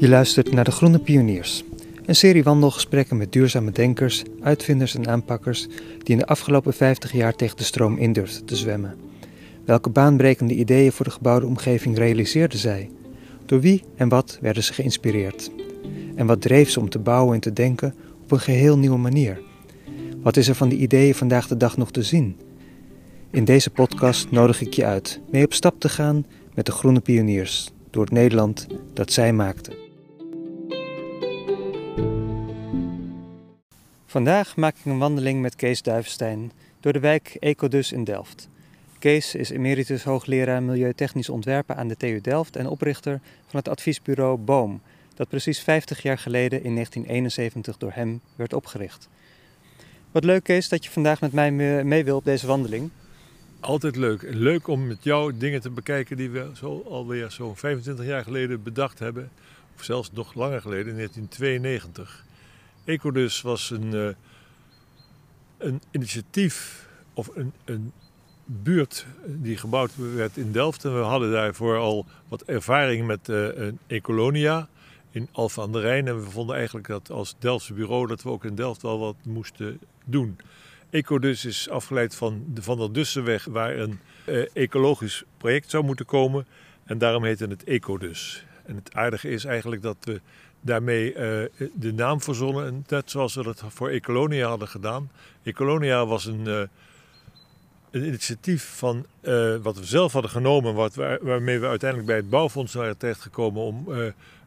Je luistert naar De Groene Pioniers, een serie wandelgesprekken met duurzame denkers, uitvinders en aanpakkers die in de afgelopen 50 jaar tegen de stroom in durfden te zwemmen. Welke baanbrekende ideeën voor de gebouwde omgeving realiseerden zij? Door wie en wat werden ze geïnspireerd? En wat dreef ze om te bouwen en te denken op een geheel nieuwe manier? Wat is er van die ideeën vandaag de dag nog te zien? In deze podcast nodig ik je uit mee op stap te gaan met de Groene Pioniers door het Nederland dat zij maakten. Vandaag maak ik een wandeling met Kees Duivenstein door de wijk Ecodus in Delft. Kees is emeritus hoogleraar milieutechnisch ontwerpen aan de TU Delft en oprichter van het adviesbureau Boom, dat precies 50 jaar geleden in 1971 door hem werd opgericht. Wat leuk Kees dat je vandaag met mij mee wil op deze wandeling. Altijd leuk. Leuk om met jou dingen te bekijken die we zo alweer zo'n 25 jaar geleden bedacht hebben. Of zelfs nog langer geleden, in 1992. Ecodus was een, uh, een initiatief of een, een buurt die gebouwd werd in Delft. En we hadden daarvoor al wat ervaring met uh, een Ecolonia in Alphen aan de Rijn. En we vonden eigenlijk dat als Delftse bureau dat we ook in Delft wel wat moesten doen. Ecodus is afgeleid van de Van der Dussenweg, waar een uh, ecologisch project zou moeten komen. En daarom heette het Ecodus. En het aardige is eigenlijk dat we daarmee uh, de naam verzonnen, net zoals we dat voor Ecolonia hadden gedaan. Ecolonia was een, uh, een initiatief van wat we zelf hadden genomen, wat, waar, waarmee we uiteindelijk bij het bouwfonds waren terechtgekomen om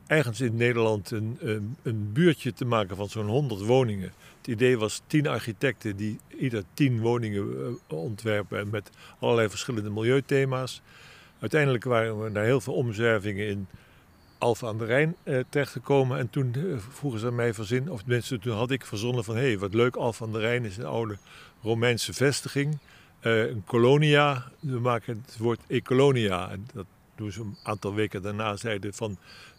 ergens in Nederland een, een, buurtje te maken van zo'n 100 woningen. Het idee was tien architecten die ieder tien woningen ontwerpen met allerlei verschillende milieuthema's. Uiteindelijk waren we naar heel veel omzwervingen in Alphen aan de Rijn eh, terechtgekomen. En toen eh, vroegen ze mij verzin, of tenminste toen had ik verzonnen van... hé, hey, wat leuk, Alphen aan de Rijn is een oude Romeinse vestiging. Uh, een kolonia, we maken het woord ecolonia. En dat doen ze een aantal weken daarna zeiden van...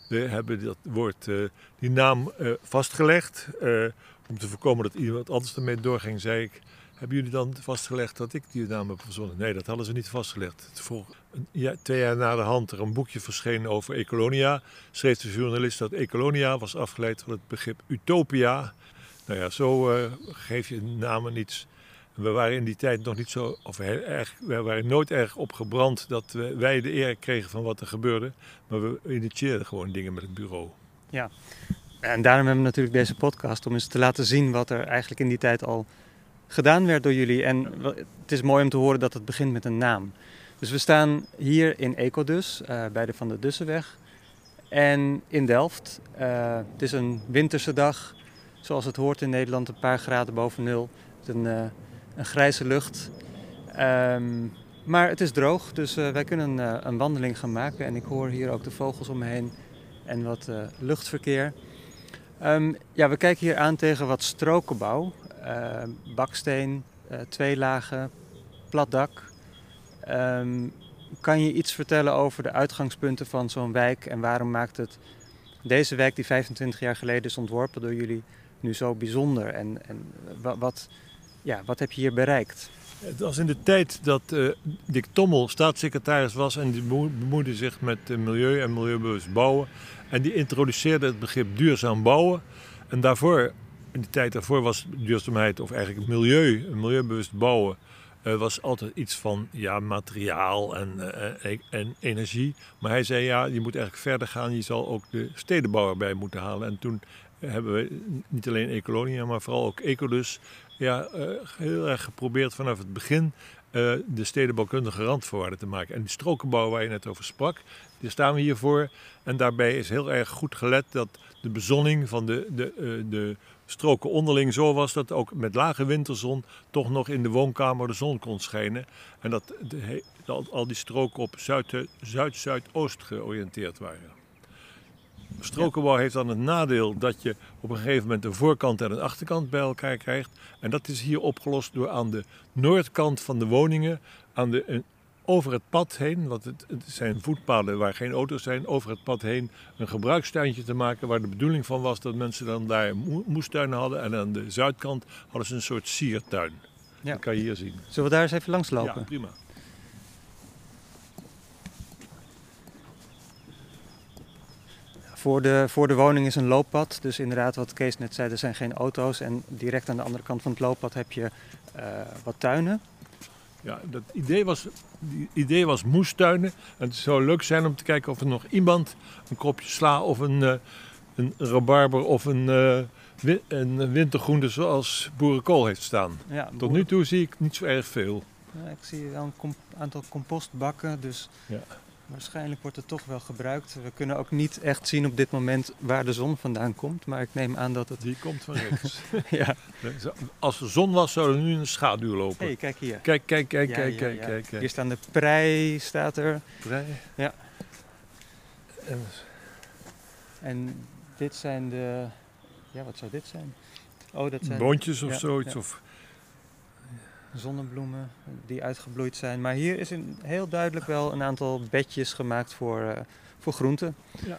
we hebben dat woord, uh, die naam vastgelegd... om te voorkomen dat iemand anders ermee doorging, zei ik... Hebben jullie dan vastgelegd dat ik die naam heb verzonnen? Nee, dat hadden ze niet vastgelegd. Voor ja, twee jaar na de hand er een boekje verscheen over Ecolonia. Schreef de journalist dat Ecolonia was afgeleid van het begrip utopia. Nou ja, zo uh, geef je namen iets. We waren in die tijd nog niet zo, of we waren nooit erg opgebrand dat wij de eer kregen van wat er gebeurde. Maar we initieerden gewoon dingen met het bureau. Ja, en daarom hebben we natuurlijk deze podcast om eens te laten zien wat er eigenlijk in die tijd al gedaan werd door jullie. En het is mooi om te horen dat het begint met een naam. Dus we staan hier in Ecodus, uh, bij de Van der Dussenweg. En in Delft. Uh, het is een winterse dag, zoals het hoort in Nederland, een paar graden boven nul. Het een, uh, een grijze lucht. Um, maar het is droog, dus wij kunnen een wandeling gaan maken. En ik hoor hier ook de vogels om me heen en wat luchtverkeer. Um, ja, we kijken hier aan tegen wat strokenbouw. Baksteen, twee lagen, plat dak. Um, kan je iets vertellen over de uitgangspunten van zo'n wijk en waarom maakt het deze wijk die 25 jaar geleden is ontworpen door jullie nu zo bijzonder? En, en wat, ja, wat heb je hier bereikt? Het was in de tijd dat uh, Dick Tommel staatssecretaris was en die bemoeide zich met uh, milieu en milieubewust bouwen. En die introduceerde het begrip duurzaam bouwen. En daarvoor, in de tijd daarvoor was duurzaamheid, of eigenlijk milieu, milieubewust bouwen, uh, was altijd iets van ja, materiaal en, uh, en energie. Maar hij zei ja, je moet eigenlijk verder gaan. Je zal ook de stedenbouw erbij moeten halen. En toen hebben we niet alleen Ecolonia, maar vooral ook Ecolus ja, heel erg geprobeerd vanaf het begin de stedenbouwkundige randvoorwaarden te maken. En die strokenbouw waar je net over sprak, daar staan we hiervoor. En daarbij is heel erg goed gelet dat de bezonning van de, de, de stroken onderling zo was dat ook met lage winterzon toch nog in de woonkamer de zon kon schijnen. En dat, al die stroken op zuid-zuidoost georiënteerd waren. Strokenbouw heeft dan het nadeel dat je op een gegeven moment de voorkant en de achterkant bij elkaar krijgt. En dat is hier opgelost door aan de noordkant van de woningen, aan de, over het pad heen, want het, het, zijn voetpaden waar geen auto's zijn, over het pad heen een gebruikstuintje te maken waar de bedoeling van was dat mensen dan daar moestuinen hadden. En aan de zuidkant hadden ze een soort siertuin. Ja. Dat kan je hier zien. Zullen we daar eens even langs lopen? Ja, prima. voor de, voor de woning is een looppad. Dus inderdaad, wat Kees net zei, er zijn geen auto's. En direct aan de andere kant van het looppad heb je eh, wat tuinen. Ja, dat idee was, die idee was moestuinen. En het zou leuk zijn om te kijken of er nog iemand een kopje sla of een, uh, een rabarber of een, uh, een wintergroente zoals boerenkool heeft staan. Ja, Tot nu toe zie ik niet zo erg veel. Ja, ik zie wel een aantal compostbakken, dus ja. Waarschijnlijk wordt het toch wel gebruikt. We kunnen ook niet echt zien op dit moment waar de zon vandaan komt, maar ik neem aan dat het... Die komt van rechts. ja. Als er zon was, zou er nu in de schaduw lopen. hey, kijk hier. Kijk, kijk, kijk, kijk, kijk, kijk, Hier staan de prei, staat er. Prei? Ja. En, en dit zijn de... Ja, wat zou dit zijn? Oh, dat zijn... Boontjes of zoiets, of zonnebloemen die uitgebloeid zijn. Maar hier is een, heel duidelijk wel een aantal bedjes gemaakt voor, uh, voor groenten. Ja.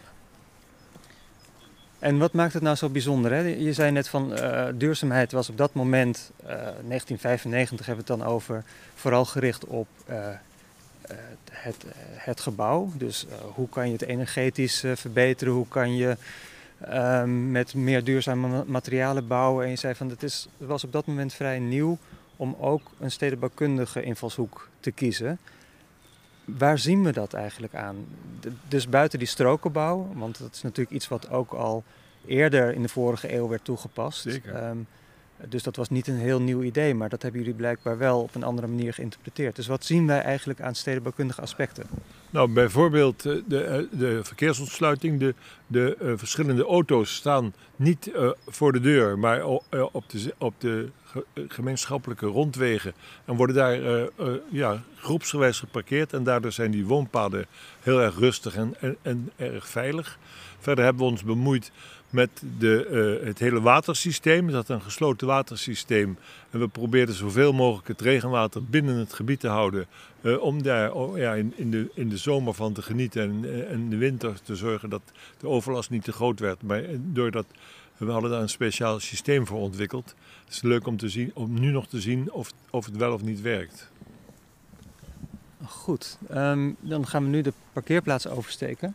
En wat maakt het nou zo bijzonder? Hè? Je zei net van uh, duurzaamheid was op dat moment, uh, 1995 hebben we het dan over, vooral gericht op het, het gebouw. Dus hoe kan je het energetisch verbeteren? Hoe kan je ehm, met meer duurzame materialen bouwen? En je zei van het, is, het was op dat moment vrij nieuw om ook een stedenbouwkundige invalshoek te kiezen. Waar zien we dat eigenlijk aan? dus buiten die strokenbouw, want dat is natuurlijk iets wat ook al eerder in de vorige eeuw werd toegepast. Zeker. Ehm, dus dat was niet een heel nieuw idee, maar dat hebben jullie blijkbaar wel op een andere manier geïnterpreteerd. Dus wat zien wij eigenlijk aan stedenbouwkundige aspecten? Nou, bijvoorbeeld eh, de, eh, de verkeersontsluiting. De, de uh, verschillende auto's staan niet voor de deur, maar op de, op de gemeenschappelijke rondwegen. En worden daar ja, groepsgewijs geparkeerd. En daardoor zijn die woonpaden heel erg rustig en, en erg veilig. Verder hebben we ons bemoeid met de, uh, het hele watersysteem. Dat een gesloten watersysteem. En we probeerden zoveel mogelijk het regenwater binnen het gebied te houden. Uh, om daar oh, ja, in, in, de, in de zomer van te genieten en in uh, de winter te zorgen dat de overlast niet te groot werd. Maar doordat we hadden daar een speciaal systeem voor ontwikkeld. Het is leuk om, te zien, om nu nog te zien of, of het wel of niet werkt. Goed, um, dan gaan we nu de parkeerplaats oversteken.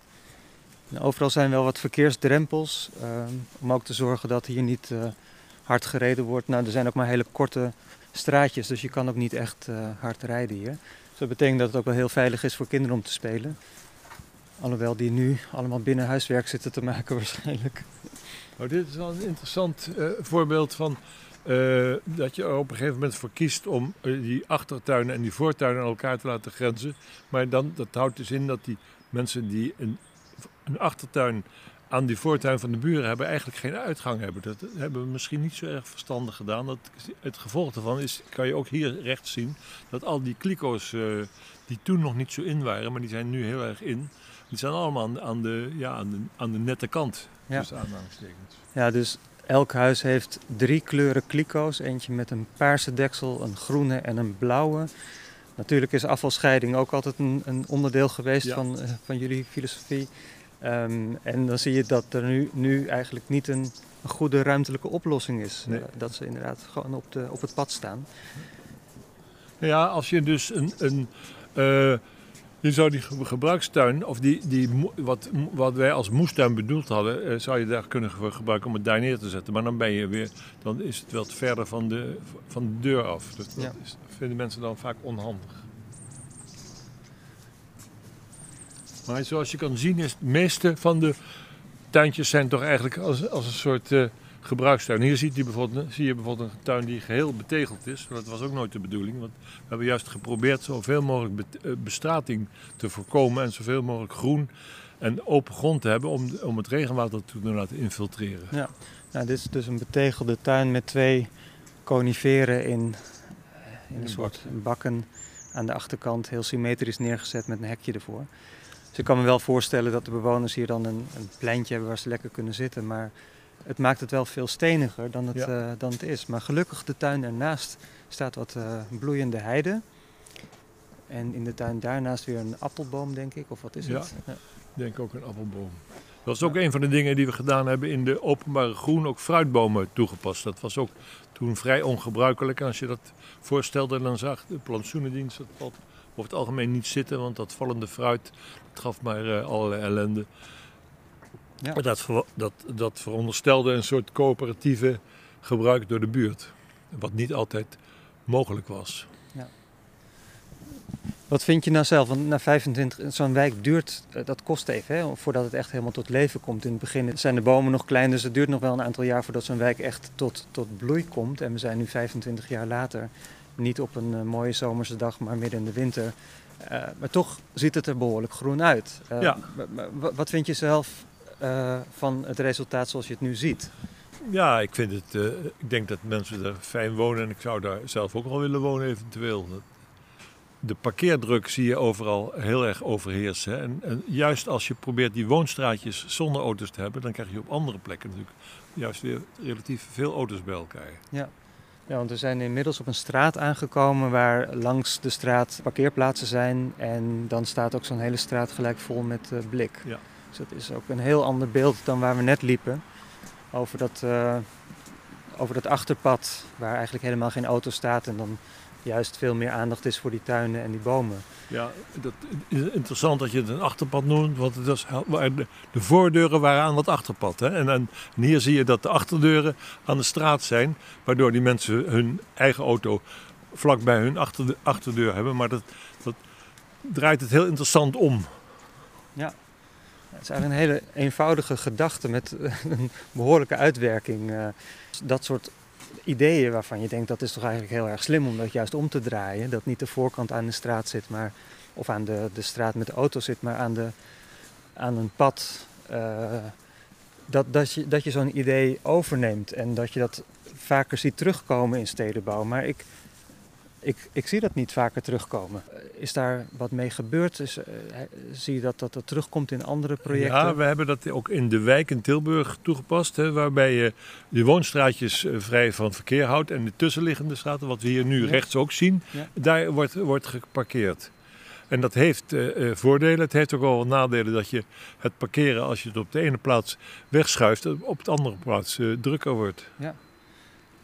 Overal zijn wel wat verkeersdrempels, um, om ook te zorgen dat hier niet uh, hard gereden wordt. Nou, er zijn ook maar hele korte straatjes, dus je kan ook niet echt uh, hard rijden hier. Dus dat betekent dat het ook wel heel veilig is voor kinderen om te spelen. Alhoewel die nu allemaal binnen huiswerk zitten te maken waarschijnlijk. Nou, dit is wel een interessant uh, voorbeeld van dat je er op een gegeven moment voor kiest om die achtertuinen en die voortuinen aan elkaar te laten grenzen. Maar dan, dat houdt dus in dat die mensen die een, een achtertuin aan die voortuin van de buren hebben, eigenlijk geen uitgang hebben. Dat hebben we misschien niet zo erg verstandig gedaan. Dat, het gevolg daarvan is, kan je ook hier rechts zien, dat al die kliko's uh, die toen nog niet zo in waren, maar die zijn nu heel erg in, die zijn allemaal aan, aan de, ja, aan, de, aan de nette kant. Ja. Ja, dus elk huis heeft drie kleuren kliko's. Eentje met een paarse deksel, een groene en een blauwe. Natuurlijk is afvalscheiding ook altijd een, een onderdeel geweest van, uh, van jullie filosofie. Um, en dan zie je dat er nu, nu eigenlijk niet een, een goede ruimtelijke oplossing is. Nee. Uh, dat ze inderdaad gewoon op, de, op het pad staan. Ja, als je dus een, een uh, je zou die gebruikstuin, of die, die, wat, wat wij als moestuin bedoeld hadden, eh, zou je daar kunnen gebruiken om het daar neer te zetten. Maar dan ben je weer, dan is het wel verder van de, van de deur af. Dus dat is, vinden mensen dan vaak onhandig. Maar zoals je kan zien is het meeste van de tuintjes zijn toch eigenlijk als, als een soort uh, gebruikstuin. Hier ziet je bijvoorbeeld, zie je bijvoorbeeld een tuin die geheel betegeld is. Dat was ook nooit de bedoeling. Want we hebben juist geprobeerd zoveel mogelijk eh, bestrating te voorkomen. En zoveel mogelijk groen en open grond te hebben om, om het regenwater te laten infiltreren. Ja, nou, dit is dus een betegelde tuin met twee coniferen in, eh, in een soort bakken aan de achterkant. Heel symmetrisch neergezet met een hekje ervoor. Dus ik kan me wel voorstellen dat de bewoners hier dan een, een pleintje hebben waar ze lekker kunnen zitten. Maar het maakt het wel veel steniger dan het, ja. uh, dan het is. Maar gelukkig de tuin ernaast staat wat uh, bloeiende heide. En in de tuin daarnaast weer een appelboom, denk ik. Of wat is ja, het? Ja, ik denk ook een appelboom. Dat is ook een van de dingen die we gedaan hebben in de openbare groen, ook fruitbomen toegepast. Dat was ook toen vrij ongebruikelijk. En als je dat voorstelde, dan zag de plantsoenendienst dat over het algemeen niet zitten, want dat vallende fruit dat gaf maar uh, allerlei ellende. Ja. Dat, dat, dat veronderstelde een soort coöperatieve gebruik door de buurt. Wat niet altijd mogelijk was. Ja. Wat vind je nou zelf? Want na 25, zo'n wijk duurt, eh, dat kost even, hè, voordat het echt helemaal tot leven komt. In het begin zijn de bomen nog klein, dus het duurt nog wel een aantal jaar voordat zo'n wijk echt tot, tot bloei komt. En we zijn nu 25 jaar later, niet op een uh, mooie zomerse dag, maar midden in de winter. Uh, maar toch ziet het er behoorlijk groen uit. Uh, ja. Wat vind je zelf van het resultaat zoals je het nu ziet? Ja, ik vind het. ik denk dat mensen er fijn wonen en ik zou daar zelf ook wel willen wonen, eventueel de parkeerdruk zie je overal heel erg overheersen. En, en, juist als je probeert die woonstraatjes zonder auto's te hebben, dan krijg je op andere plekken natuurlijk juist weer relatief veel auto's bij elkaar. Ja. Ja, want we zijn inmiddels op een straat aangekomen waar langs de straat parkeerplaatsen zijn. En dan staat ook zo'n hele straat gelijk vol met uh, blik. Ja. Dus dat is ook een heel ander beeld dan waar we net liepen. Over dat, uh, over dat achterpad waar eigenlijk helemaal geen auto staat. En dan juist veel meer aandacht is voor die tuinen en die bomen. Ja, dat is interessant dat je het een achterpad noemt, want het is, de, de voordeuren waren aan wat achterpad. Hè? En, en, hier zie je dat de achterdeuren aan de straat zijn, waardoor die mensen hun eigen auto vlak bij hun achter, achterdeur hebben. Maar dat, dat draait het heel interessant om. Ja, het is eigenlijk een hele eenvoudige gedachte met een behoorlijke uitwerking. Eh, dat soort ideeën waarvan je denkt dat is toch eigenlijk heel erg slim om dat juist om te draaien. Dat niet de voorkant aan de straat zit, maar, of aan de, de straat met de auto zit, maar aan, de, aan een pad. Uh, dat, dat je, dat je zo'n idee overneemt en dat je dat vaker ziet terugkomen in stedenbouw. Maar ik, ik, ik zie dat niet vaker terugkomen. Is daar wat mee gebeurd? Is, uh, zie je dat, dat dat terugkomt in andere projecten? Ja, we hebben dat ook in de wijk in Tilburg toegepast. Hè, waarbij je de woonstraatjes uh, vrij van verkeer houdt. En de tussenliggende straten, wat we hier nu ja. rechts ook zien, ja. daar wordt, wordt geparkeerd. En dat heeft uh, voordelen. Het heeft ook wel wat nadelen dat je het parkeren, als je het op de ene plaats wegschuift, op de andere plaats drukker wordt. Ja,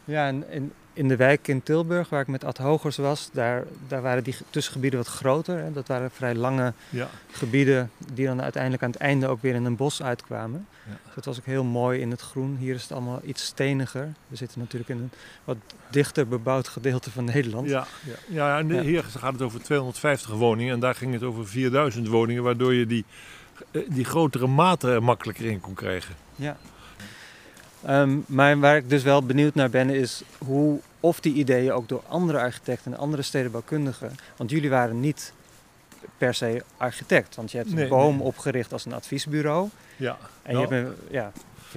ja en, en in de wijk in Tilburg, waar ik met Ad Hogers was, daar, daar waren die tussengebieden wat groter. Hè. Dat waren vrij lange ja. gebieden die dan uiteindelijk aan het einde ook weer in een bos uitkwamen. Ja. Dus dat was ook heel mooi in het groen. Hier is het allemaal iets steniger. We zitten natuurlijk in een wat dichter bebouwd gedeelte van Nederland. Ja, ja. ja en hier gaat het over 250 woningen en daar ging het over 4000 woningen, waardoor je die, eh, die grotere maten makkelijker in kon krijgen. Ja. Um, maar waar ik dus wel benieuwd naar ben, is hoe, of die ideeën ook door andere architecten en andere stedenbouwkundigen. Want jullie waren niet per se architect, want je hebt nee, Boom nee. opgericht als een adviesbureau. Ja. En nou, je hebt, ja.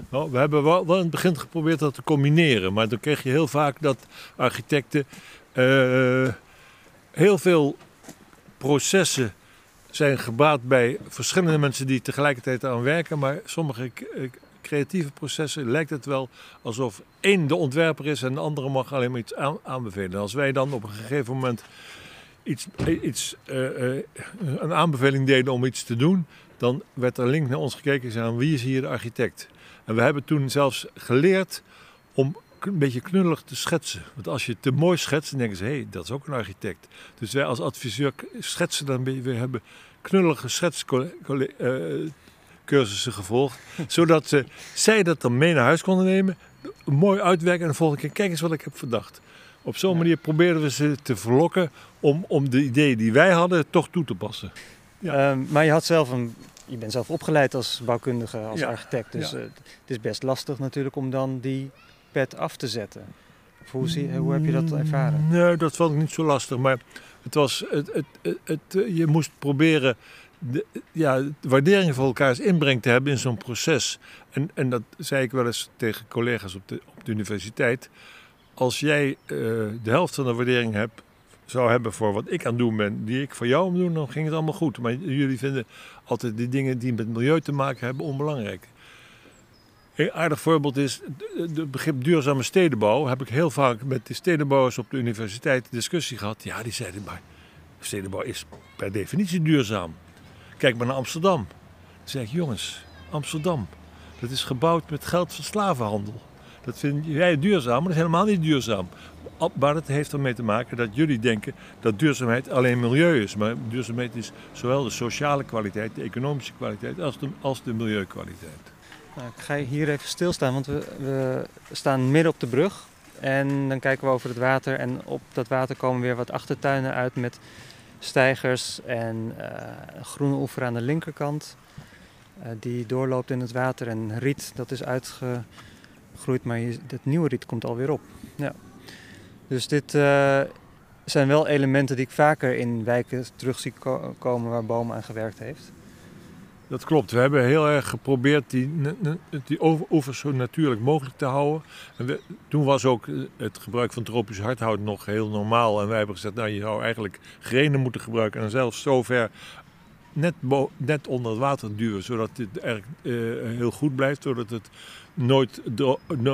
Nou, we hebben wel, wel in het begin geprobeerd dat te combineren, maar dan kreeg je heel vaak dat architecten uh, heel veel processen zijn gebaat bij verschillende mensen die tegelijkertijd aan werken, maar sommige creatieve processen lijkt het wel alsof één de ontwerper is en de andere mag alleen maar iets aan, aanbevelen. Als wij dan op een gegeven moment iets, iets, uh, uh, een aanbeveling deden om iets te doen, dan werd er link naar ons gekeken en wie is hier de architect. En we hebben toen zelfs geleerd om een beetje knullig te schetsen. Want als je te mooi schetst, dan denken ze, hé, hey, dat is ook een architect. Dus wij als adviseur schetsen dan we hebben knullige schets, cursussen gevolgd. zodat ze, zij dat dan mee naar huis konden nemen. Mooi uitwerken en de volgende keer, kijk eens wat ik heb verdacht. Op zo'n manier probeerden we ze te verlokken om, om de ideeën die wij hadden toch toe te passen. Ja. Um, maar je had zelf een je bent zelf opgeleid als bouwkundige, als ja, architect. Dus ja. uh, het is best lastig natuurlijk om dan die pet af te zetten. Hoe, zie, hoe heb je dat ervaren? Nee, dat vond ik niet zo lastig. Maar het was, het, het, het, het je moest proberen ja, de waardering voor elkaars inbreng te hebben in zo'n proces. En, en dat zei ik wel eens tegen collega's op de, op de universiteit. Als jij uh, de helft van de waardering hebt, zou hebben voor wat ik aan het doen ben, die ik voor jou aan doen, dan ging het allemaal goed. Maar jullie vinden altijd die dingen die met milieu te maken hebben onbelangrijk. Een aardig voorbeeld is het begrip duurzame stedenbouw. Heb ik heel vaak met de stedenbouwers op de universiteit discussie gehad. Ja, die zeiden maar, stedenbouw is per definitie duurzaam. Kijk maar naar Amsterdam. Dan zeg ik, jongens, Amsterdam, dat is gebouwd met geld van slavenhandel. Dat vind jij duurzaam, maar dat is helemaal niet duurzaam. Maar dat heeft ermee te maken dat jullie denken dat duurzaamheid alleen milieu is. Maar duurzaamheid is zowel de sociale kwaliteit, de economische kwaliteit, als de, als de milieukwaliteit. Nou, ik ga hier even stilstaan, want we, we staan midden op de brug. En dan kijken we over het water. En op dat water komen weer wat achtertuinen uit met stijgers en uh, een groene oever aan de linkerkant. Uh, die doorloopt in het water. En riet, dat is uitgegroeid, maar het nieuwe riet komt alweer op. Ja. Dus dit uh, zijn wel elementen die ik vaker in wijken terug zie ko komen waar Bomen aan gewerkt heeft. Dat klopt. We hebben heel erg geprobeerd die, die oevers zo natuurlijk mogelijk te houden. En toen was ook het gebruik van tropisch hardhout nog heel normaal. En wij hebben gezegd, nou je zou eigenlijk grenen moeten gebruiken. En zelfs zover net, onder het water duwen, zodat het erg uh, heel goed blijft. Zodat het nooit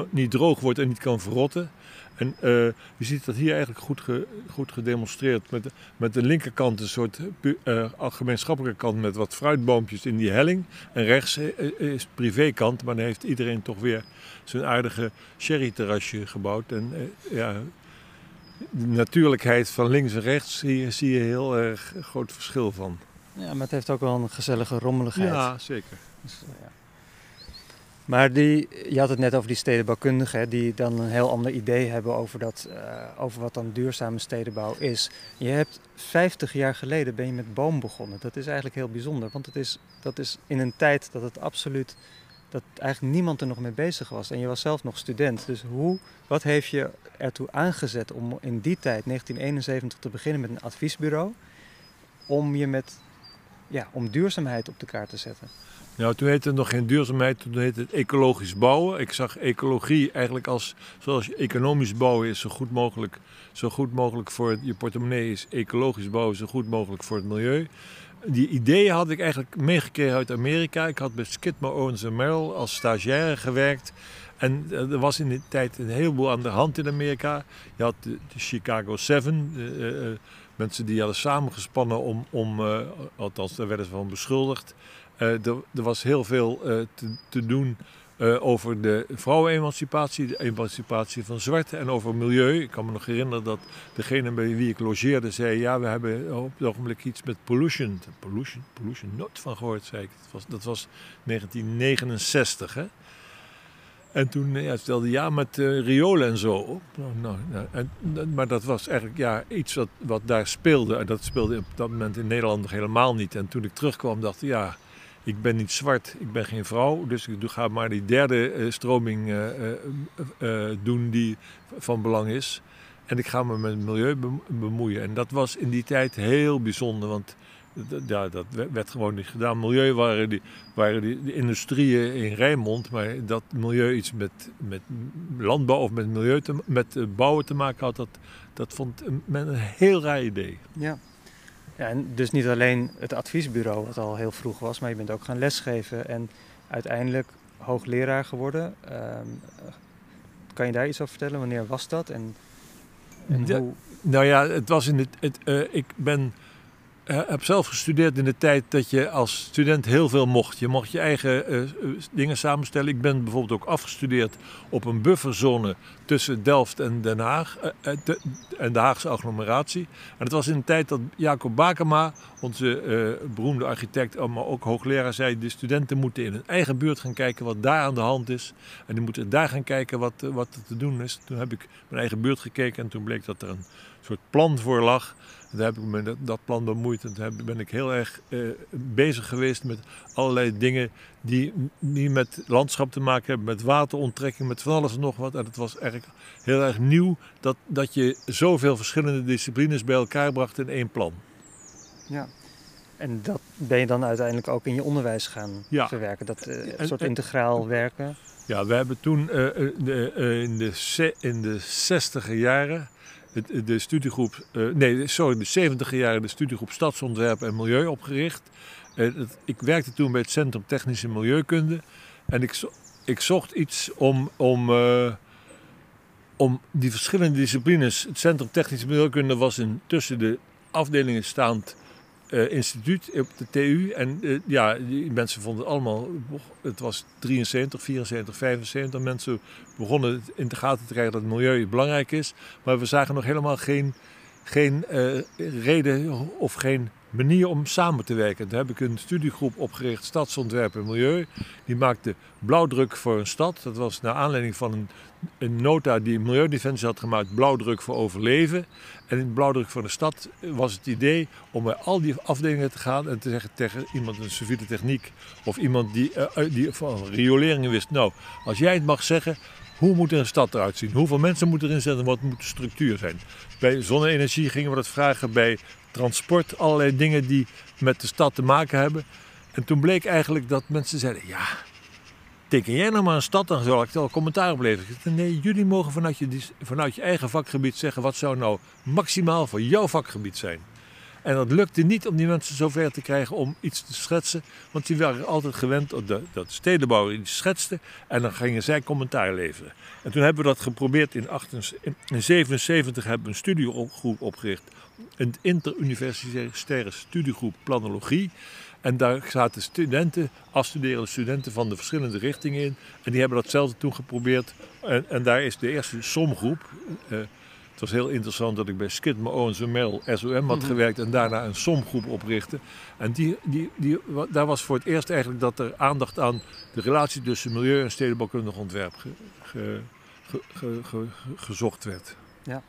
niet droog wordt en niet kan verrotten. En uh, je ziet dat hier eigenlijk goed, goed gedemonstreerd. Met, met de linkerkant een soort uh, gemeenschappelijke kant met wat fruitboompjes in die helling. En rechts is privékant, maar dan heeft iedereen toch weer zijn aardige sherryterrasje gebouwd. En ja, de natuurlijkheid van links en rechts je, zie je heel erg groot verschil van. Ja, maar het heeft ook wel een gezellige rommeligheid. Ja, zeker. Dus, ja. Maar die, je had het net over die stedenbouwkundigen, die dan een heel ander idee hebben over, dat, uh, over wat dan duurzame stedenbouw is. Je hebt 50 jaar geleden ben je met boom begonnen. Dat is eigenlijk heel bijzonder, want het is, dat is in een tijd dat het absoluut, dat eigenlijk niemand er nog mee bezig was. En je was zelf nog student. Dus hoe, wat heeft je ertoe aangezet om in die tijd, 1971, te beginnen met een adviesbureau, om je met, ja, om duurzaamheid op de kaart te zetten? Nou, toen heette het nog geen duurzaamheid, toen heette het ecologisch bouwen. Ik zag ecologie eigenlijk als, zoals economisch bouwen is, zo goed mogelijk, zo goed mogelijk voor je portemonnee is, ecologisch bouwen zo goed mogelijk voor het milieu. Die ideeën had ik eigenlijk meegekregen uit Amerika. Ik had bij Skidmore, Owens Merrill als stagiaire gewerkt. En er was in die tijd een heleboel aan de hand in Amerika. Je had de, de Chicago Seven, uh, uh, mensen die hadden samengespannen om, om uh, althans daar werden ze van beschuldigd, uh, er, was heel veel uh, te, te, doen over de vrouwenemancipatie, de emancipatie van zwarte en over milieu. Ik kan me nog herinneren dat degene bij wie ik logeerde zei: Ja, we hebben op het ogenblik iets met pollution. Pollution, pollution, nooit van gehoord, zei ik. Dat was, dat was 1969. Hè? En toen ja, stelde ja met uh, riolen en zo. Nou, nou, en, maar dat was eigenlijk ja, iets wat, wat daar speelde. En dat speelde op dat moment in Nederland nog helemaal niet. En toen ik terugkwam dacht ik, ja, ik ben niet zwart, ik ben geen vrouw, dus ik ga maar die derde uh, stroming uh, doen die van belang is. En ik ga me met het milieu bemoeien. En dat was in die tijd heel bijzonder, want ja, dat werd gewoon niet gedaan. Milieu waren, die, waren die, de industrieën in Rijnmond, maar dat milieu iets met, met landbouw of met, milieu te, met bouwen te maken had, dat, dat vond men een heel raar idee. Ja. Ja, en dus niet alleen het adviesbureau, wat al heel vroeg was, maar je bent ook gaan lesgeven en uiteindelijk hoogleraar geworden. Um, kan je daar iets over vertellen? Wanneer was dat? En, hoe... Nou ja, het was in het. het uh, ik ben uh, heb zelf gestudeerd in de tijd dat je als student heel veel mocht. Je mocht je eigen uh, dingen samenstellen. Ik ben bijvoorbeeld ook afgestudeerd op een bufferzone tussen Delft en Den Haag en de Haagse agglomeratie. En het was in de tijd dat Jacob Bakema, onze beroemde architect, maar ook hoogleraar, zei: de studenten moeten in hun eigen buurt gaan kijken wat daar aan de hand is. En die moeten daar gaan kijken wat, wat er te doen is. Toen heb ik mijn eigen buurt gekeken en toen bleek dat er een soort plan voor lag. Daar heb ik me met dat plan bemoeid. En toen ben ik heel erg uh, bezig geweest met allerlei dingen die, die met landschap te maken hebben, met wateronttrekking, met van alles en nog wat. En het was eigenlijk heel erg nieuw dat, dat je zoveel verschillende disciplines bij elkaar bracht in één plan. Ja. En dat ben je dan uiteindelijk ook in je onderwijs gaan ja. verwerken, dat uh, een soort integraal werken? Ja, we hebben toen uh, de, in, de, in de zestiger jaren de studiegroep, uh, nee, sorry, de 70 jaren de studiegroep Stadsontwerp en Milieu opgericht. Uh, ik werkte toen bij het Centrum Technische Milieukunde. En ik, ik zocht iets om, om, om die verschillende disciplines. Het Centrum Technische Milieukunde was in, tussen de afdelingen staand uh, instituut op de TU. En uh, ja, die mensen vonden het allemaal. Het was 73, 74, 75. Mensen begonnen in de gaten te krijgen dat het milieu belangrijk is. Maar we zagen nog helemaal geen, geen uh, reden of geen manier om samen te werken. Daar heb ik een studiegroep opgericht, Stadsontwerp en Milieu. Die maakte blauwdruk voor een stad. Dat was naar aanleiding van een, een nota die Milieudefensie had gemaakt, blauwdruk voor overleven. En in blauwdruk voor de stad was het idee om bij al die afdelingen te gaan en te zeggen tegen iemand een civiele techniek of iemand die, uh, die van rioleringen wist. Nou, als jij het mag zeggen, hoe moet een stad eruit zien? Hoeveel mensen moeten erin zitten? Wat moet de structuur zijn? Bij zonne-energie gingen we dat vragen. Bij transport, allerlei dingen die met de stad te maken hebben. En toen bleek eigenlijk dat mensen zeiden: Ja, teken jij nou maar een stad, dan zal ik wel commentaar op leveren. Nee, jullie mogen vanuit je, vanuit je eigen vakgebied zeggen: wat zou nou maximaal voor jouw vakgebied zijn? En dat lukte niet om die mensen zover te krijgen om iets te schetsen. Want die waren altijd gewend dat de, dat stedenbouwer iets schetste. En dan gingen zij commentaar leveren. En toen hebben we dat geprobeerd in 1977 hebben we een studiegroep opgericht. Een interuniversitaire studiegroep planologie. En daar zaten studenten, afstuderende studenten van de verschillende richtingen in. En die hebben datzelfde toen geprobeerd. En, en daar is de eerste somgroep. Uh, het was heel interessant dat ik bij Skidmore, Owens Merrill SOM had mhm. gewerkt en daarna een somgroep oprichtte. En die, die, die, daar was voor het eerst eigenlijk dat er aandacht aan de relatie tussen milieu en stedenbouwkundig ontwerp ge, ge, gezocht werd. Ja.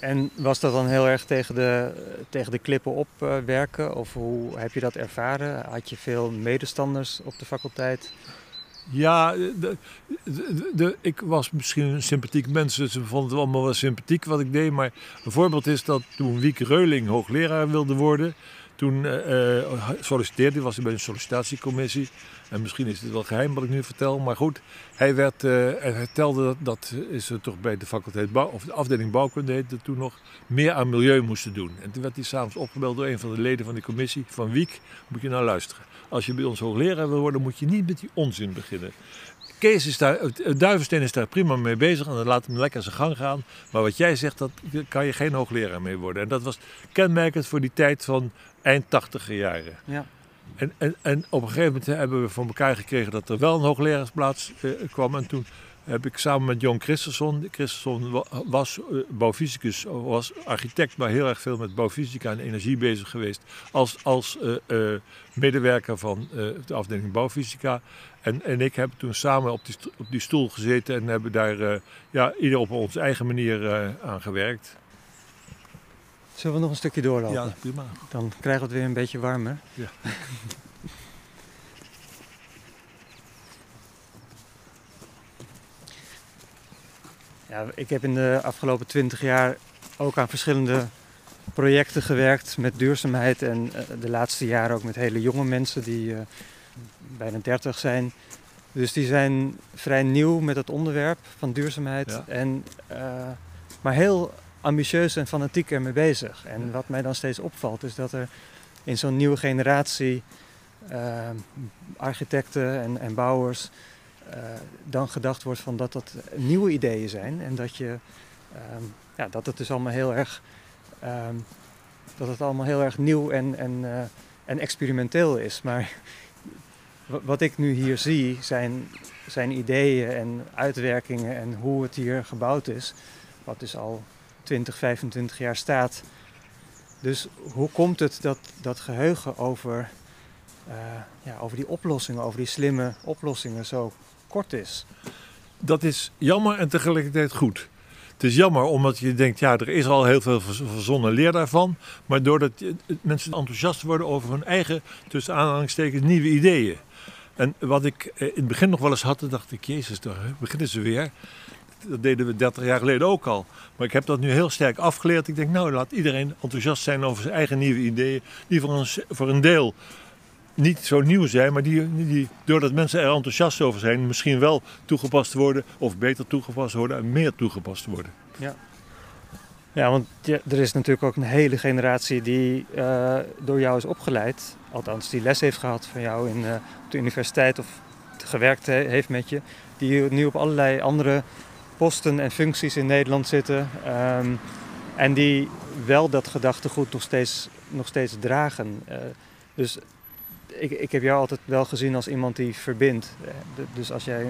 En was dat dan heel erg tegen de, tegen de klippen opwerken? of hoe heb je dat ervaren? Had je veel medestanders op de faculteit? Ja, de, de, ik was misschien een sympathiek mens, dus ze vonden het allemaal wel sympathiek wat ik deed. Maar een voorbeeld is dat toen Wieke Reuling hoogleraar wilde worden, toen uh, solliciteerde hij, was hij bij een sollicitatiecommissie. En misschien is het wel geheim wat ik nu vertel, maar goed. Hij, werd, hij vertelde dat, dat is er toch bij de faculteit bouw, of de afdeling bouwkunde heette toen nog, meer aan milieu moesten doen. En toen werd hij s'avonds opgebeld door een van de leden van die commissie, van Wiek, moet je nou luisteren. Als je bij ons hoogleraar wil worden, moet je niet met die onzin beginnen. Kees is daar, Duivensteen is daar prima mee bezig en dan laat hem lekker zijn gang gaan. Maar wat jij zegt, dat kan je geen hoogleraar mee worden. En dat was kenmerkend voor die tijd van eind tachtiger jaren. Ja. En, en, en op een gegeven moment hebben we voor elkaar gekregen dat er wel een hoogleraarsplaats eh, kwam. En toen heb ik samen met Jon Christensen, Christensen was uh, bouwfysicus, was architect, maar heel erg veel met bouwfysica en energie bezig geweest. Als, als uh, medewerker van de afdeling bouwfysica. En, en ik heb toen samen op die, op die stoel gezeten en hebben daar ja, ieder op onze eigen manier aan gewerkt. Zullen we nog een stukje doorlopen? Ja, prima. Dan krijgen we het weer een beetje warmer. Ja. Ja, ik heb in de afgelopen twintig jaar ook aan verschillende projecten gewerkt met duurzaamheid. En eh, de laatste jaren ook met hele jonge mensen die uh, bijna 30 zijn. Dus die zijn vrij nieuw met het onderwerp van duurzaamheid. En, uh, maar heel ambitieus en fanatiek ermee bezig. En wat mij dan steeds opvalt is dat er in zo'n nieuwe generatie architecten en, en bouwers uh, dan gedacht wordt van dat dat nieuwe ideeën zijn en dat je um, ja, dat het dus allemaal heel erg um, dat het allemaal heel erg nieuw en, en, uh, en experimenteel is. Maar wat ik nu hier zie zijn, zijn ideeën en uitwerkingen en hoe het hier gebouwd is, wat dus al 20, 25 jaar staat. Dus hoe komt het dat dat geheugen over, uh, ja, over die oplossingen, over die slimme oplossingen zo kort is. Dat is jammer en tegelijkertijd goed. Het is jammer omdat je denkt, ja, er is al heel veel verzonnen leer daarvan. Maar doordat mensen enthousiast worden over hun eigen, tussen aanhalingstekens, nieuwe ideeën. En wat ik eh, in het begin nog wel eens had, dacht ik, jezus, daar beginnen ze weer. Dat deden we 30 jaar geleden ook al. Maar ik heb dat nu heel sterk afgeleerd. Ik denk, nou, laat iedereen enthousiast zijn over zijn eigen nieuwe ideeën. Die voor een, voor een deel niet zo nieuw zijn, maar die, die, doordat mensen er enthousiast over zijn, misschien wel toegepast worden of beter toegepast worden en meer toegepast worden. Ja, ja want er is natuurlijk ook een hele generatie die uh, door jou is opgeleid, althans die les heeft gehad van jou in, uh, op de universiteit of gewerkt heeft met je, die nu op allerlei andere posten en functies in Nederland zitten. Um, en die wel dat gedachtegoed nog steeds, nog steeds dragen. Uh, dus ik, ik heb jou altijd wel gezien als iemand die verbindt. Eh, dus als jij,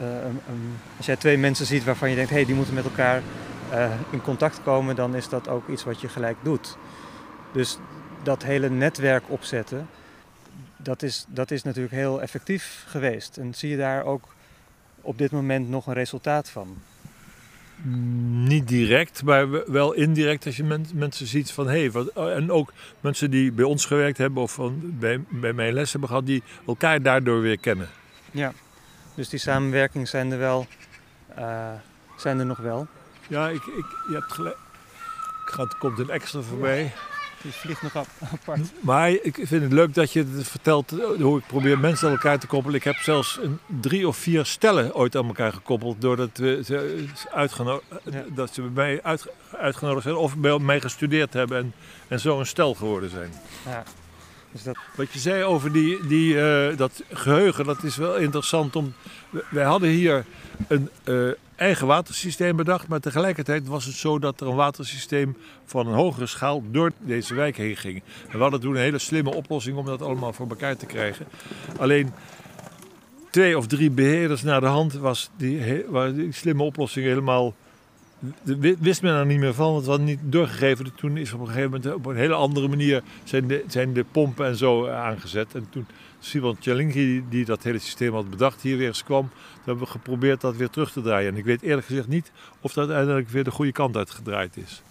um, als jij twee mensen ziet waarvan je denkt, hé, hey, die moeten met elkaar in contact komen, dan is dat ook iets wat je gelijk doet. Dus dat hele netwerk opzetten, dat is, dat is natuurlijk heel effectief geweest. En zie je daar ook op dit moment nog een resultaat van? Niet direct, maar wel indirect als je mensen ziet van hé, hey, oh, en ook mensen die bij ons gewerkt hebben of van, bij, bij mijn les hebben gehad, die elkaar daardoor weer kennen. Ja, dus die samenwerking zijn er wel, uh, zijn er nog wel. Ja, ik, ik, je hebt gelijk. Er komt een extra voorbij. Die vliegt nog apart. Maar ik vind het leuk dat je het vertelt hoe ik probeer mensen aan elkaar te koppelen. Ik heb zelfs een, drie of vier stellen ooit aan elkaar gekoppeld. Doordat we ze uitgenodigd, dat ze bij mij uit, uitgenodigd zijn of bij mij gestudeerd hebben en, en zo een stel geworden zijn. Ja. Dus dat... Wat je zei over die, die, uh, dat geheugen, dat is wel interessant. Om, wij hadden hier een uh, eigen watersysteem bedacht, maar tegelijkertijd was het zo dat er een watersysteem van een hogere schaal door deze wijk heen ging. We hadden toen een hele slimme oplossing om dat allemaal voor elkaar te krijgen. Alleen twee of drie beheerders naar de hand was die, waar die slimme oplossing helemaal wist men er niet meer van, want het was niet doorgegeven. Toen is op een gegeven moment op een hele andere manier zijn de, zijn de pompen en zo aangezet. En toen Simon Tjalingi, die dat hele systeem had bedacht, hier weer eens kwam, toen hebben we geprobeerd dat weer terug te draaien. En ik weet eerlijk gezegd niet of dat uiteindelijk weer de goede kant uitgedraaid is.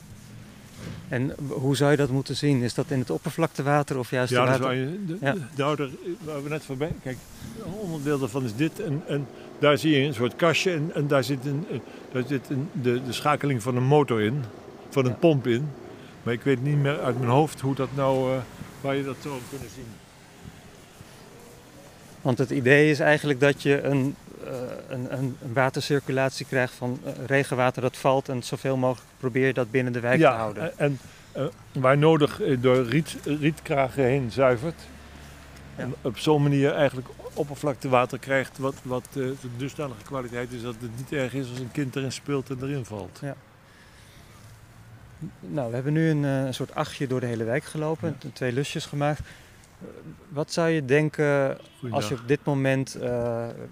En hoe zou je dat moeten zien? Is dat in het oppervlaktewater of juist ja, de water? Je, de, ja, nou, daar, waar we net voorbij... Kijk, een onderdeel daarvan is dit. En, en daar zie je een soort kastje en, en daar zit, een, daar zit de, de schakeling van een motor in. Van een pomp in. Maar ik weet niet meer uit mijn hoofd hoe dat nou... Uh, waar je dat zou kunnen zien. Want het idee is eigenlijk dat je een, uh, een, een, watercirculatie krijgt van uh, regenwater dat valt en zoveel mogelijk probeer je dat binnen de wijk ja, te houden. En uh, waar nodig door riet, rietkragen heen zuivert. En op zo'n manier eigenlijk oppervlaktewater krijgt wat, wat uh, dusdanige kwaliteit is dat het niet erg is als een kind erin speelt en erin valt. Ja. Nou, we hebben nu een, een soort achtje door de hele wijk gelopen, ja. twee lusjes gemaakt. Wat zou je denken als je op dit moment uh,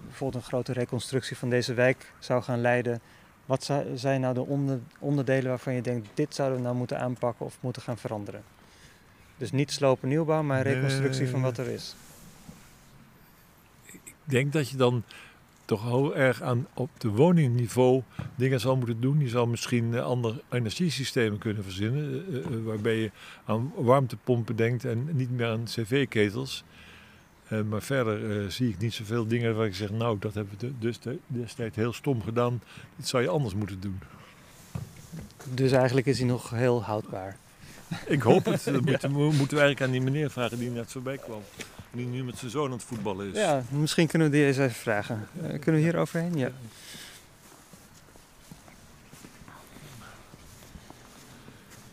bijvoorbeeld een grote reconstructie van deze wijk zou gaan leiden? Wat zijn nou de onder, onderdelen waarvan je denkt, dit zouden we nou moeten aanpakken of moeten gaan veranderen? Dus niet slopen nieuwbouw, maar reconstructie van wat er is. Ik denk dat je dan toch heel erg aan op de woningniveau dingen zal moeten doen. Je zal misschien andere energiesystemen kunnen verzinnen, uh, uh, waarbij je aan warmtepompen denkt en niet meer aan cv-ketels. Uh, maar verder zie ik niet zoveel dingen waar ik zeg, nou, dat hebben we dus destijds heel stom gedaan. Dit zou je anders moeten doen. Dus eigenlijk is hij nog heel houdbaar. Ik hoop het. Dat moeten, we, moeten we eigenlijk aan die meneer vragen die net voorbij kwam. Die nu met zijn zoon aan het voetballen is. Ja, misschien kunnen we die eens even vragen. Uh, kunnen we hier overheen? Ja.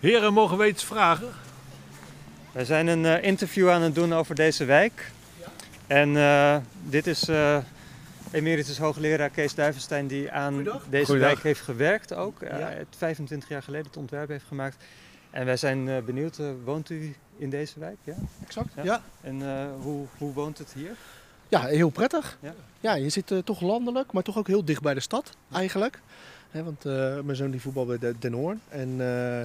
Heren, mogen we iets vragen? Wij zijn een uh, interview aan het doen over deze wijk. Ja. En uh, dit is emeritus hoogleraar Kees Duivenstein die aan deze wijk heeft gewerkt ook. Ja. 25 jaar geleden het ontwerp heeft gemaakt. En wij zijn uh, benieuwd, uh, woont u in deze wijk? Ja? Exact, ja. ja. En uh, hoe, hoe woont het hier? Ja, heel prettig. Ja, ja je zit toch landelijk, maar toch ook heel dicht bij de stad eigenlijk. He, want mijn zoon die voetbal bij Den Hoorn. En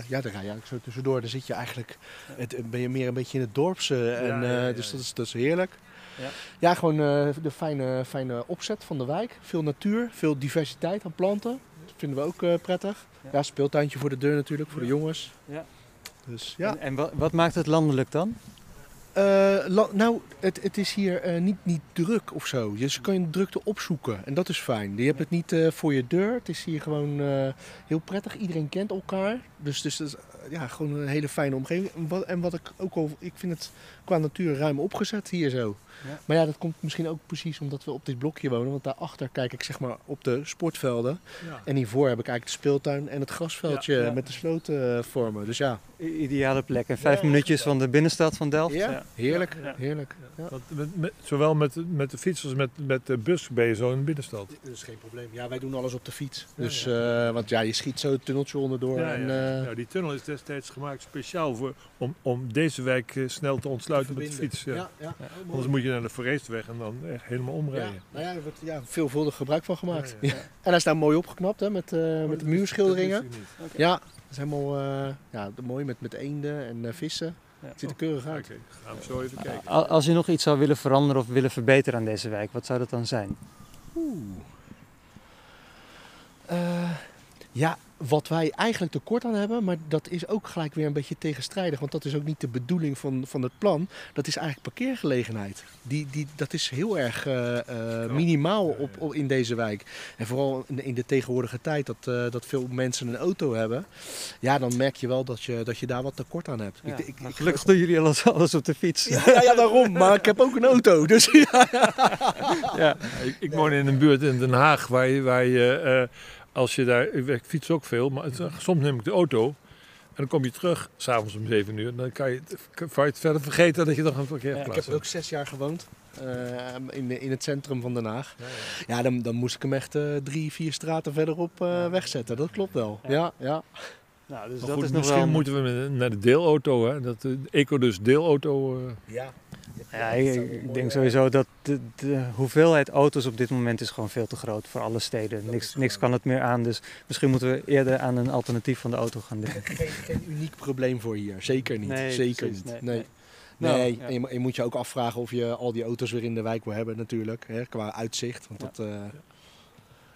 ja, daar ga je eigenlijk zo tussendoor. Dan zit je eigenlijk, het, ben je meer een beetje in het dorpse. En, ja, dus dat is, dat is heerlijk. Ja, ja gewoon de fijne, fijne opzet van de wijk. Veel natuur, veel diversiteit aan planten. Dat vinden we ook prettig. Ja. speeltuintje voor de deur natuurlijk, voor de jongens. Ja. Dus, ja. En, en wat, wat, maakt het landelijk dan? Uh, nou, het, het is hier uh, niet, niet druk of zo. Dus je kan je drukte opzoeken en dat is fijn. Je hebt het niet uh, voor je deur. Het is hier gewoon heel prettig. Iedereen kent elkaar. Dus, dus is ja, gewoon een hele fijne omgeving. En wat, en wat ik ook al, ik vind het qua natuur ruim opgezet hier zo. Ja. Maar ja, dat komt misschien ook precies omdat we op dit blokje wonen. Want daarachter kijk ik zeg maar op de sportvelden. Ja. En hiervoor heb ik eigenlijk de speeltuin en het grasveldje met de sloten vormen. Dus ja. Ideale plek. En vijf minuutjes van de binnenstad van Delft. Ja, heerlijk. heerlijk. Met, met, zowel met, met de fiets als met, met de bus ben je zo in de binnenstad. Dat is geen probleem. Ja, wij doen alles op de fiets. Dus, uh, want ja, je schiet zo het tunneltje onderdoor. Ja, en, uh, die tunnel is destijds gemaakt speciaal voor, om, om deze wijk uh, snel te ontsluiten te met de fiets. Ja. Ja, Anders moet je naar de Forestweg en dan echt helemaal omrijden. Ja, nou ja, er wordt ja, veelvuldig gebruik van gemaakt. En hij is daar mooi opgeknapt hè, met, oh, met de muurschilderingen. Ja, dat is helemaal ja, mooi met, met eenden en vissen. Het ziet er keurig Oké, uit. gaan we zo even kijken. Al- Als je nog iets zou willen veranderen of willen verbeteren aan deze wijk, wat zou dat dan zijn? Oeh. Eh, ja, wat wij eigenlijk tekort aan hebben, maar dat is ook gelijk weer een beetje tegenstrijdig. Want dat is ook niet de bedoeling van, van het plan. Dat is eigenlijk parkeergelegenheid. Die, die, dat is heel erg eh, eh, minimaal op, op, in deze wijk. En vooral in de, in de tegenwoordige tijd dat, eh, dat veel mensen een auto hebben. Ja, dan merk je wel dat je, dat je daar wat tekort aan hebt. Ja, Ik, ik, maar ik- gelukkig doen jullie alles, alles op de fiets. ja, ja, ja, daarom. Maar ik heb ook een auto. Dus ja. Ja. Ik, ik woon in een buurt in Den Haag waar je, waar je eh, als je daar, ik fiets ook veel, maar het- soms neem ik de auto en dan kom je terug, s'avonds om 7 uur, dan kan je, het- kan je het verder vergeten dat je nog een parkeerplaats Ik heb ook zes jaar gewoond. eh, in, in het centrum van Den Haag. Ja, ja. Ja, dan, dan moest ik hem echt eh, drie, vier straten verderop eh, wegzetten. Dat klopt wel. Ja. Ja, ja. Nou, dus Maar dat goed, is nog misschien wel... moeten we naar de deelauto, hè? Dat de Ecodus deelauto. eh, ja. Ja, ik, ik denk sowieso dat de, de hoeveelheid auto's op dit moment is gewoon veel te groot voor alle steden. Niks, niks kan het meer aan, dus misschien moeten we eerder aan een alternatief van de auto gaan denken. Geen, geen uniek probleem voor hier. Zeker niet. Nee, Zeker precies, niet. nee, Nee. nee. Nee, Nou, ja. en je, mo- je moet je ook afvragen of je al die auto's weer in de wijk wil hebben natuurlijk. Hè, qua uitzicht. Want Ja. dat, eh,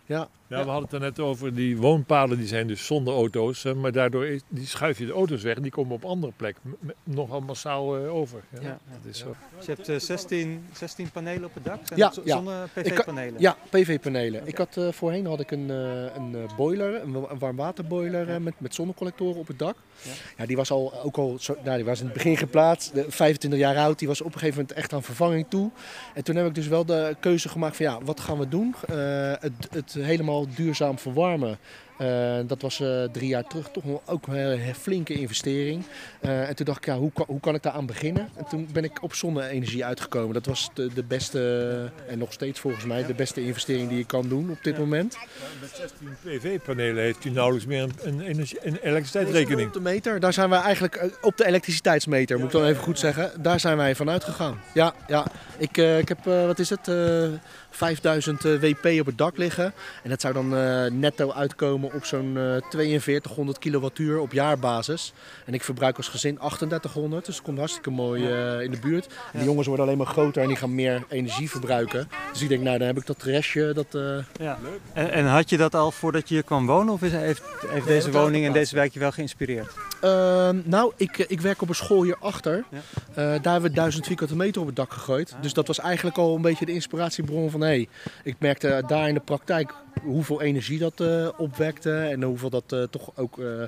ja. Ja, Ja. we hadden het er net over, die woonpaden die zijn dus zonder auto's, maar daardoor is, die schuif je de auto's weg en die komen op andere plek m- m- nogal massaal eh, over. Ja, Ja. Dat is zo. Dus je hebt eh, 16, 16 panelen op het dak? Zijn Ja, dat. Zonne-PV-panelen? Ja, PV-panelen. Ik had, eh, voorheen had ik een, eh, een boiler, een, wa- een warmwaterboiler met, met zonnecollectoren op het dak. Ja. Ja. die was al ook al, zo, nou, die was in het begin geplaatst, de, 25 jaar oud. Die was op een gegeven moment echt aan vervanging toe. En toen heb ik dus wel de keuze gemaakt van ja, wat gaan we doen? Eh, het, het helemaal duurzaam verwarmen. Eh, dat was eh, drie jaar terug toch ook een hele flinke investering. Eh, en toen dacht ik, ja, hoe, kan, hoe kan ik daar aan beginnen? En toen ben ik op zonne-energie uitgekomen. Dat was de, de beste, en nog steeds volgens mij, de beste investering die je kan doen op dit Ja. moment. Met 16 PV-panelen heeft u nauwelijks meer een, een, energie- een elektriciteitsrekening. Op de meter, daar zijn wij eigenlijk, op de elektriciteitsmeter moet ik dan even goed zeggen, daar zijn wij van uitgegaan. Ja, ja. Ik, eh, ik heb, eh, wat is het, eh 5000 eh, WP op het dak liggen. En dat zou dan eh, netto uitkomen op zo'n eh 4200 kilowattuur op jaarbasis. En ik verbruik als gezin 3800, dus dat komt hartstikke mooi eh, in de buurt. En die jongens worden alleen maar groter en die gaan meer energie verbruiken. Dus ik denk, nou dan heb ik dat restje, dat... eh, Ja. En, en had je dat al voordat je hier kwam wonen? Of is, heeft, heeft deze woning en deze wijk je wel geïnspireerd? Ehm, nou, ik, eh, ik werk op een school hierachter. Ja. Eh, daar hebben we 1000 vierkante meter op het dak gegooid. Ah. Dus dat was eigenlijk al een beetje de inspiratiebron van... Hey, ik merkte daar in de praktijk hoeveel energie dat eh, opwekte. En hoeveel dat eh, toch ook... eh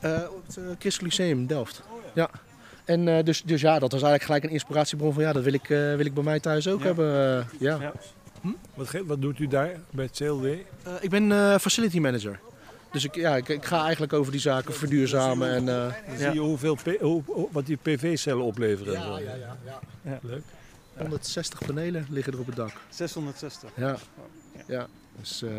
eh, op het uh, Christelijk Lyceum Delft. Ja. En eh, dus, dus ja, dat was eigenlijk gelijk een inspiratiebron van... Ja, dat wil ik, eh, wil ik bij mij thuis ook Ja. hebben. eh, ja. Ja. Wat, ge- wat doet u daar bij het CLW? Eh, ik ben eh, facility manager. Dus ik, ja, ik, ik ga eigenlijk over die zaken verduurzamen en... eh, Dan Ja. zie je hoeveel P- hoe- wat die PV-cellen opleveren. en zo. ja, ja. Leuk. 160 panelen liggen er op het dak. 660. Ja. Ja. Dus, eh,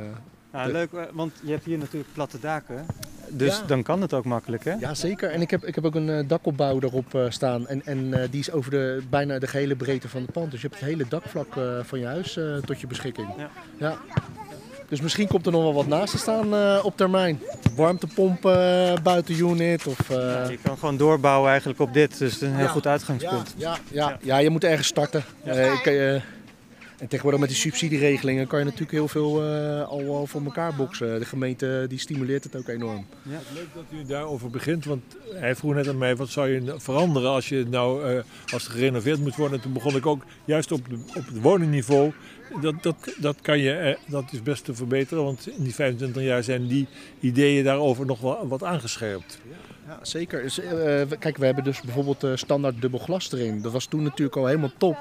Nou, leuk, eh, want je hebt hier natuurlijk platte daken. Dus Ja. dan kan het ook makkelijk, hè? ja, zeker. En ik heb, ik heb ook een eh, dakopbouw erop staan. En, en eh, die is over de, bijna de gehele breedte van het pand. Dus je hebt het hele dakvlak eh, van je huis eh, tot je beschikking. Ja. ja. Dus misschien komt er nog wel wat naast te staan eh, op termijn. Warmtepomp eh, buiten unit of... eh, Ja, je kan gewoon doorbouwen eigenlijk op dit. Dus het is een heel Ja. goed uitgangspunt. ja, ja, ja, je moet ergens starten. Eh, ik, en tegenwoordig met die subsidieregelingen kan je natuurlijk heel veel eh, al, al voor elkaar boksen. De gemeente die stimuleert het ook enorm. Leuk dat u daarover begint, want hij vroeg net aan mij wat zou je nou veranderen als je nou eh, als het gerenoveerd moet worden. En toen begon ik ook juist op, de, op het woningniveau. Dat, dat, dat, kan je, eh, dat is best te verbeteren, want in die 25 jaar zijn die ideeën daarover nog wel wat aangescherpt. Ja, zeker. Dus, eh, kijk, we hebben dus bijvoorbeeld eh, standaard dubbel glas erin. Dat was toen natuurlijk al helemaal top.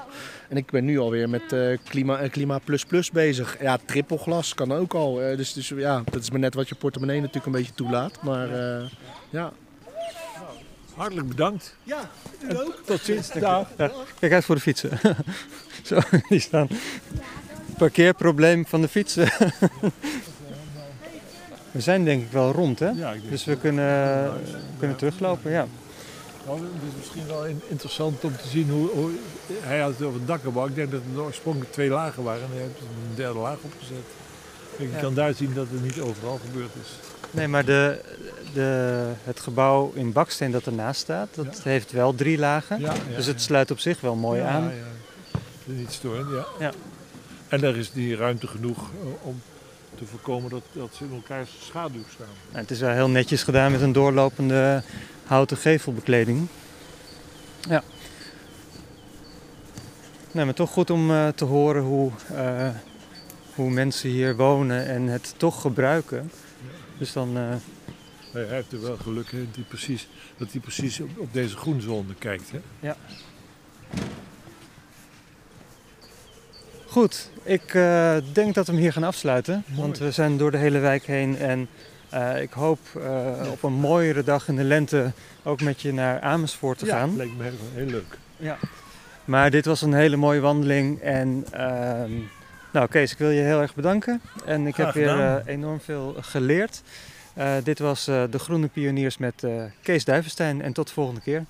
En ik ben nu alweer met eh Klima, Klima Plus Plus bezig. Ja, triple glas kan ook al. Eh, dus, dus ja, dat is maar net wat je portemonnee natuurlijk een beetje toelaat. Maar eh, ja. Hartelijk bedankt. Ja, En Tot ziens. Dag. Ja, kijk uit voor de fietsen. Zo, die staan. Parkeerprobleem van de fietsen. We zijn denk ik wel rond, hè? Ja, ik Dus we kunnen, kunnen teruglopen, ja. Nou, het is misschien wel in- interessant om te zien hoe, hoe hij had het over het dakkenbouw. Ik denk dat het oorspronkelijk twee lagen waren en hij heeft er een derde laag opgezet. Je Ja. kan daar zien dat het niet overal gebeurd is. Nee, maar de, de, het gebouw in baksteen dat ernaast staat, dat Ja. heeft wel drie lagen. Ja, dus het sluit op zich wel mooi aan. Ja, niet storend, ja. Ja. En daar is die ruimte genoeg eh, om te voorkomen dat, dat ze in elkaars schaduw staan. Nou, het is wel heel netjes gedaan met een doorlopende houten gevelbekleding. Ja. Nee, maar toch goed om eh, te horen hoe, eh, hoe mensen hier wonen en het toch gebruiken. Dus dan, eh, Hij hij heeft er wel geluk in dat hij precies, dat hij precies op, op deze groenzone kijkt. Hè? Goed, ik eh, denk dat we hem hier gaan afsluiten. Mooi. Want we zijn door de hele wijk heen en eh, ik hoop eh, op een mooiere dag in de lente ook met je naar Amersfoort te gaan. lijkt me heel, heel leuk. Maar dit was een hele mooie wandeling. En ehm, nou Kees, ik wil je heel erg bedanken. En ik Graag heb weer enorm veel geleerd. Dit was De Groene Pioniers met Kees Duivenstein. En tot de volgende keer.